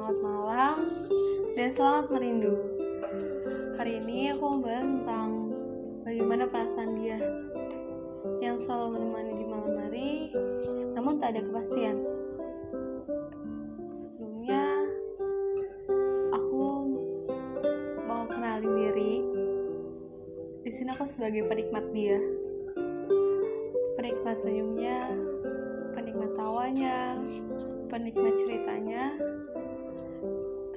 Selamat malam dan selamat merindu. Hari ini aku membahas tentang bagaimana perasaan dia yang selalu menemani di malam hari, namun tak ada kepastian. Sebelumnya, aku mau kenalin diri. Di sini aku sebagai penikmat dia, penikmat senyumnya, penikmat tawanya, penikmat ceritanya,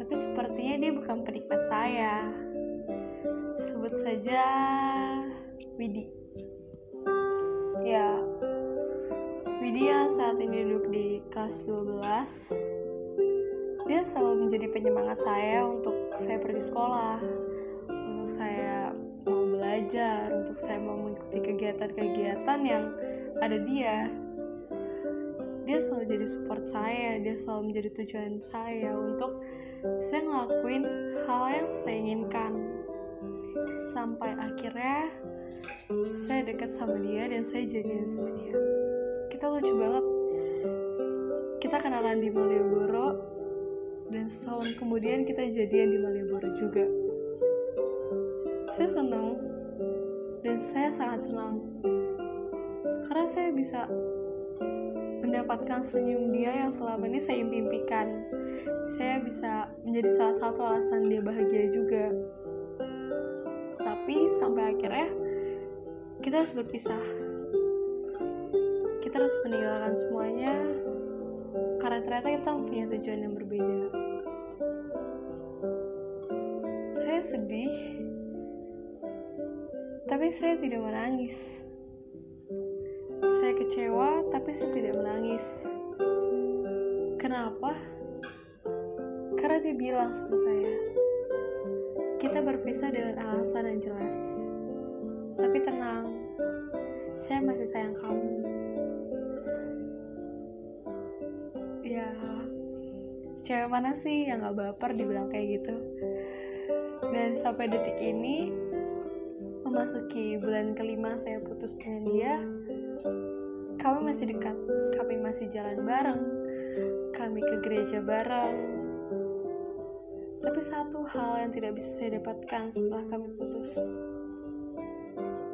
tapi sepertinya dia bukan penikmat saya. Sebut saja Widi. Ya, Widi yang saat ini duduk di kelas 12. Dia selalu menjadi penyemangat saya untuk saya pergi sekolah, untuk saya mau belajar, untuk saya mau mengikuti kegiatan-kegiatan yang ada dia dia selalu jadi support saya dia selalu menjadi tujuan saya untuk saya ngelakuin hal yang saya inginkan. Sampai akhirnya saya dekat sama dia dan saya jadian sama dia. Kita lucu banget. Kita kenalan di Malioboro dan setahun kemudian kita jadian di Malioboro juga. Saya senang dan saya sangat senang. Karena saya bisa mendapatkan senyum dia yang selama ini saya impikan. Bisa menjadi salah satu alasan dia bahagia juga. Tapi sampai akhirnya kita harus berpisah. Kita harus meninggalkan semuanya karena ternyata kita mempunyai tujuan yang berbeda. Saya sedih, tapi saya tidak menangis saya kecewa, tapi saya tidak menangis. Kenapa? Karena dia bilang sama saya, kita berpisah dengan alasan yang jelas. Tapi tenang, saya masih sayang kamu. Ya, cewek mana sih yang gak baper dibilang kayak gitu? Dan sampai detik ini, memasuki bulan kelima saya putus dengan dia, kami masih dekat, kami masih jalan bareng, kami ke gereja bareng. Tapi satu hal yang tidak bisa saya dapatkan setelah kami putus,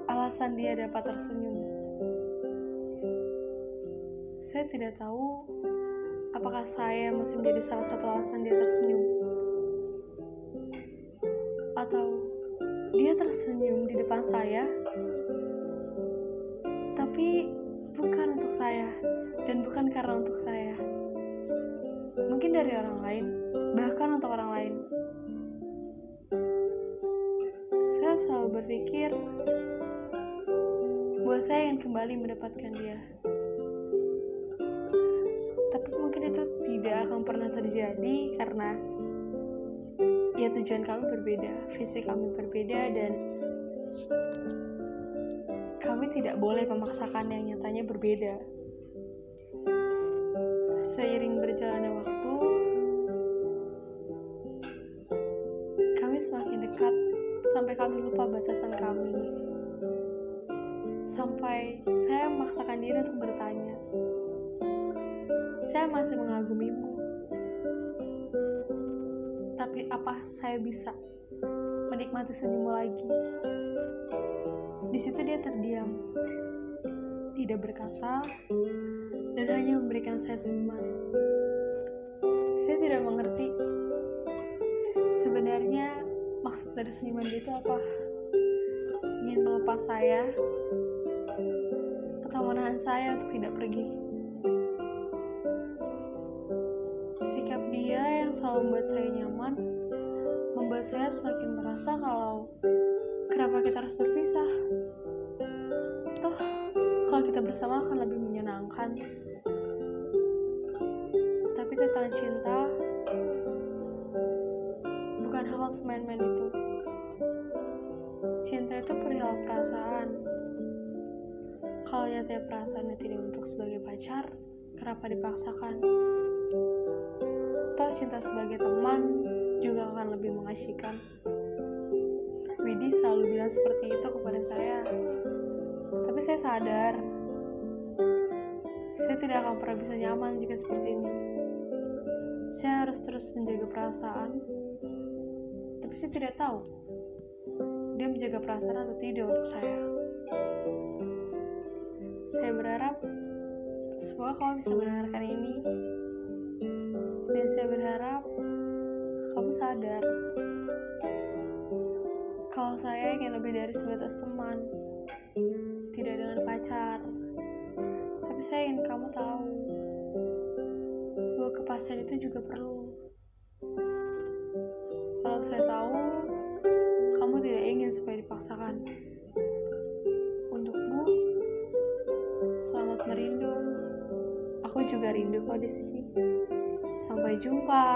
alasan dia dapat tersenyum. Saya tidak tahu apakah saya masih menjadi salah satu alasan dia tersenyum. Atau dia tersenyum di depan saya, tapi bukan untuk saya dan bukan karena untuk saya. Mungkin dari orang lain, bahkan untuk orang lain. Saya selalu berpikir bahwa saya ingin kembali mendapatkan dia. Tapi mungkin itu tidak akan pernah terjadi karena ya tujuan kami berbeda, visi kami berbeda dan kami tidak boleh memaksakan yang nyatanya berbeda. Seiring berjalannya waktu, dekat sampai kami lupa batasan kami. Sampai saya memaksakan diri untuk bertanya. Saya masih mengagumimu. Tapi apa saya bisa menikmati senyummu lagi? Di situ dia terdiam, tidak berkata, dan hanya memberikan saya senyuman. Saya tidak mengerti sebenarnya maksud dari senyuman dia itu apa. Ingin melepas saya atau menahan saya untuk tidak pergi. Sikap dia yang selalu membuat saya nyaman, membuat saya semakin merasa kalau kenapa kita harus berpisah? Toh, kalau kita bersama akan lebih menyenangkan. Tapi tentang cinta, hal semain-main itu. Cinta itu perihal perasaan. Kalau nyatanya perasaannya tidak untuk sebagai pacar, kenapa dipaksakan? Toh cinta sebagai teman juga akan lebih mengasyikan. Widi selalu bilang seperti itu kepada saya. Tapi saya sadar, saya tidak akan pernah bisa nyaman jika seperti ini. Saya harus terus menjaga perasaan, tapi saya tidak tahu dia menjaga perasaan atau tidak untuk saya. Saya berharap semoga kamu bisa mendengarkan ini, dan saya berharap kamu sadar kalau saya ingin lebih dari sebatas teman, tidak dengan pacar. Tapi saya ingin kamu tahu bahwa kepastian itu juga perlu. Saya tahu kamu tidak ingin supaya dipaksakan. Untukmu, selamat merindu. Aku juga rindu kok di sini. Sampai jumpa.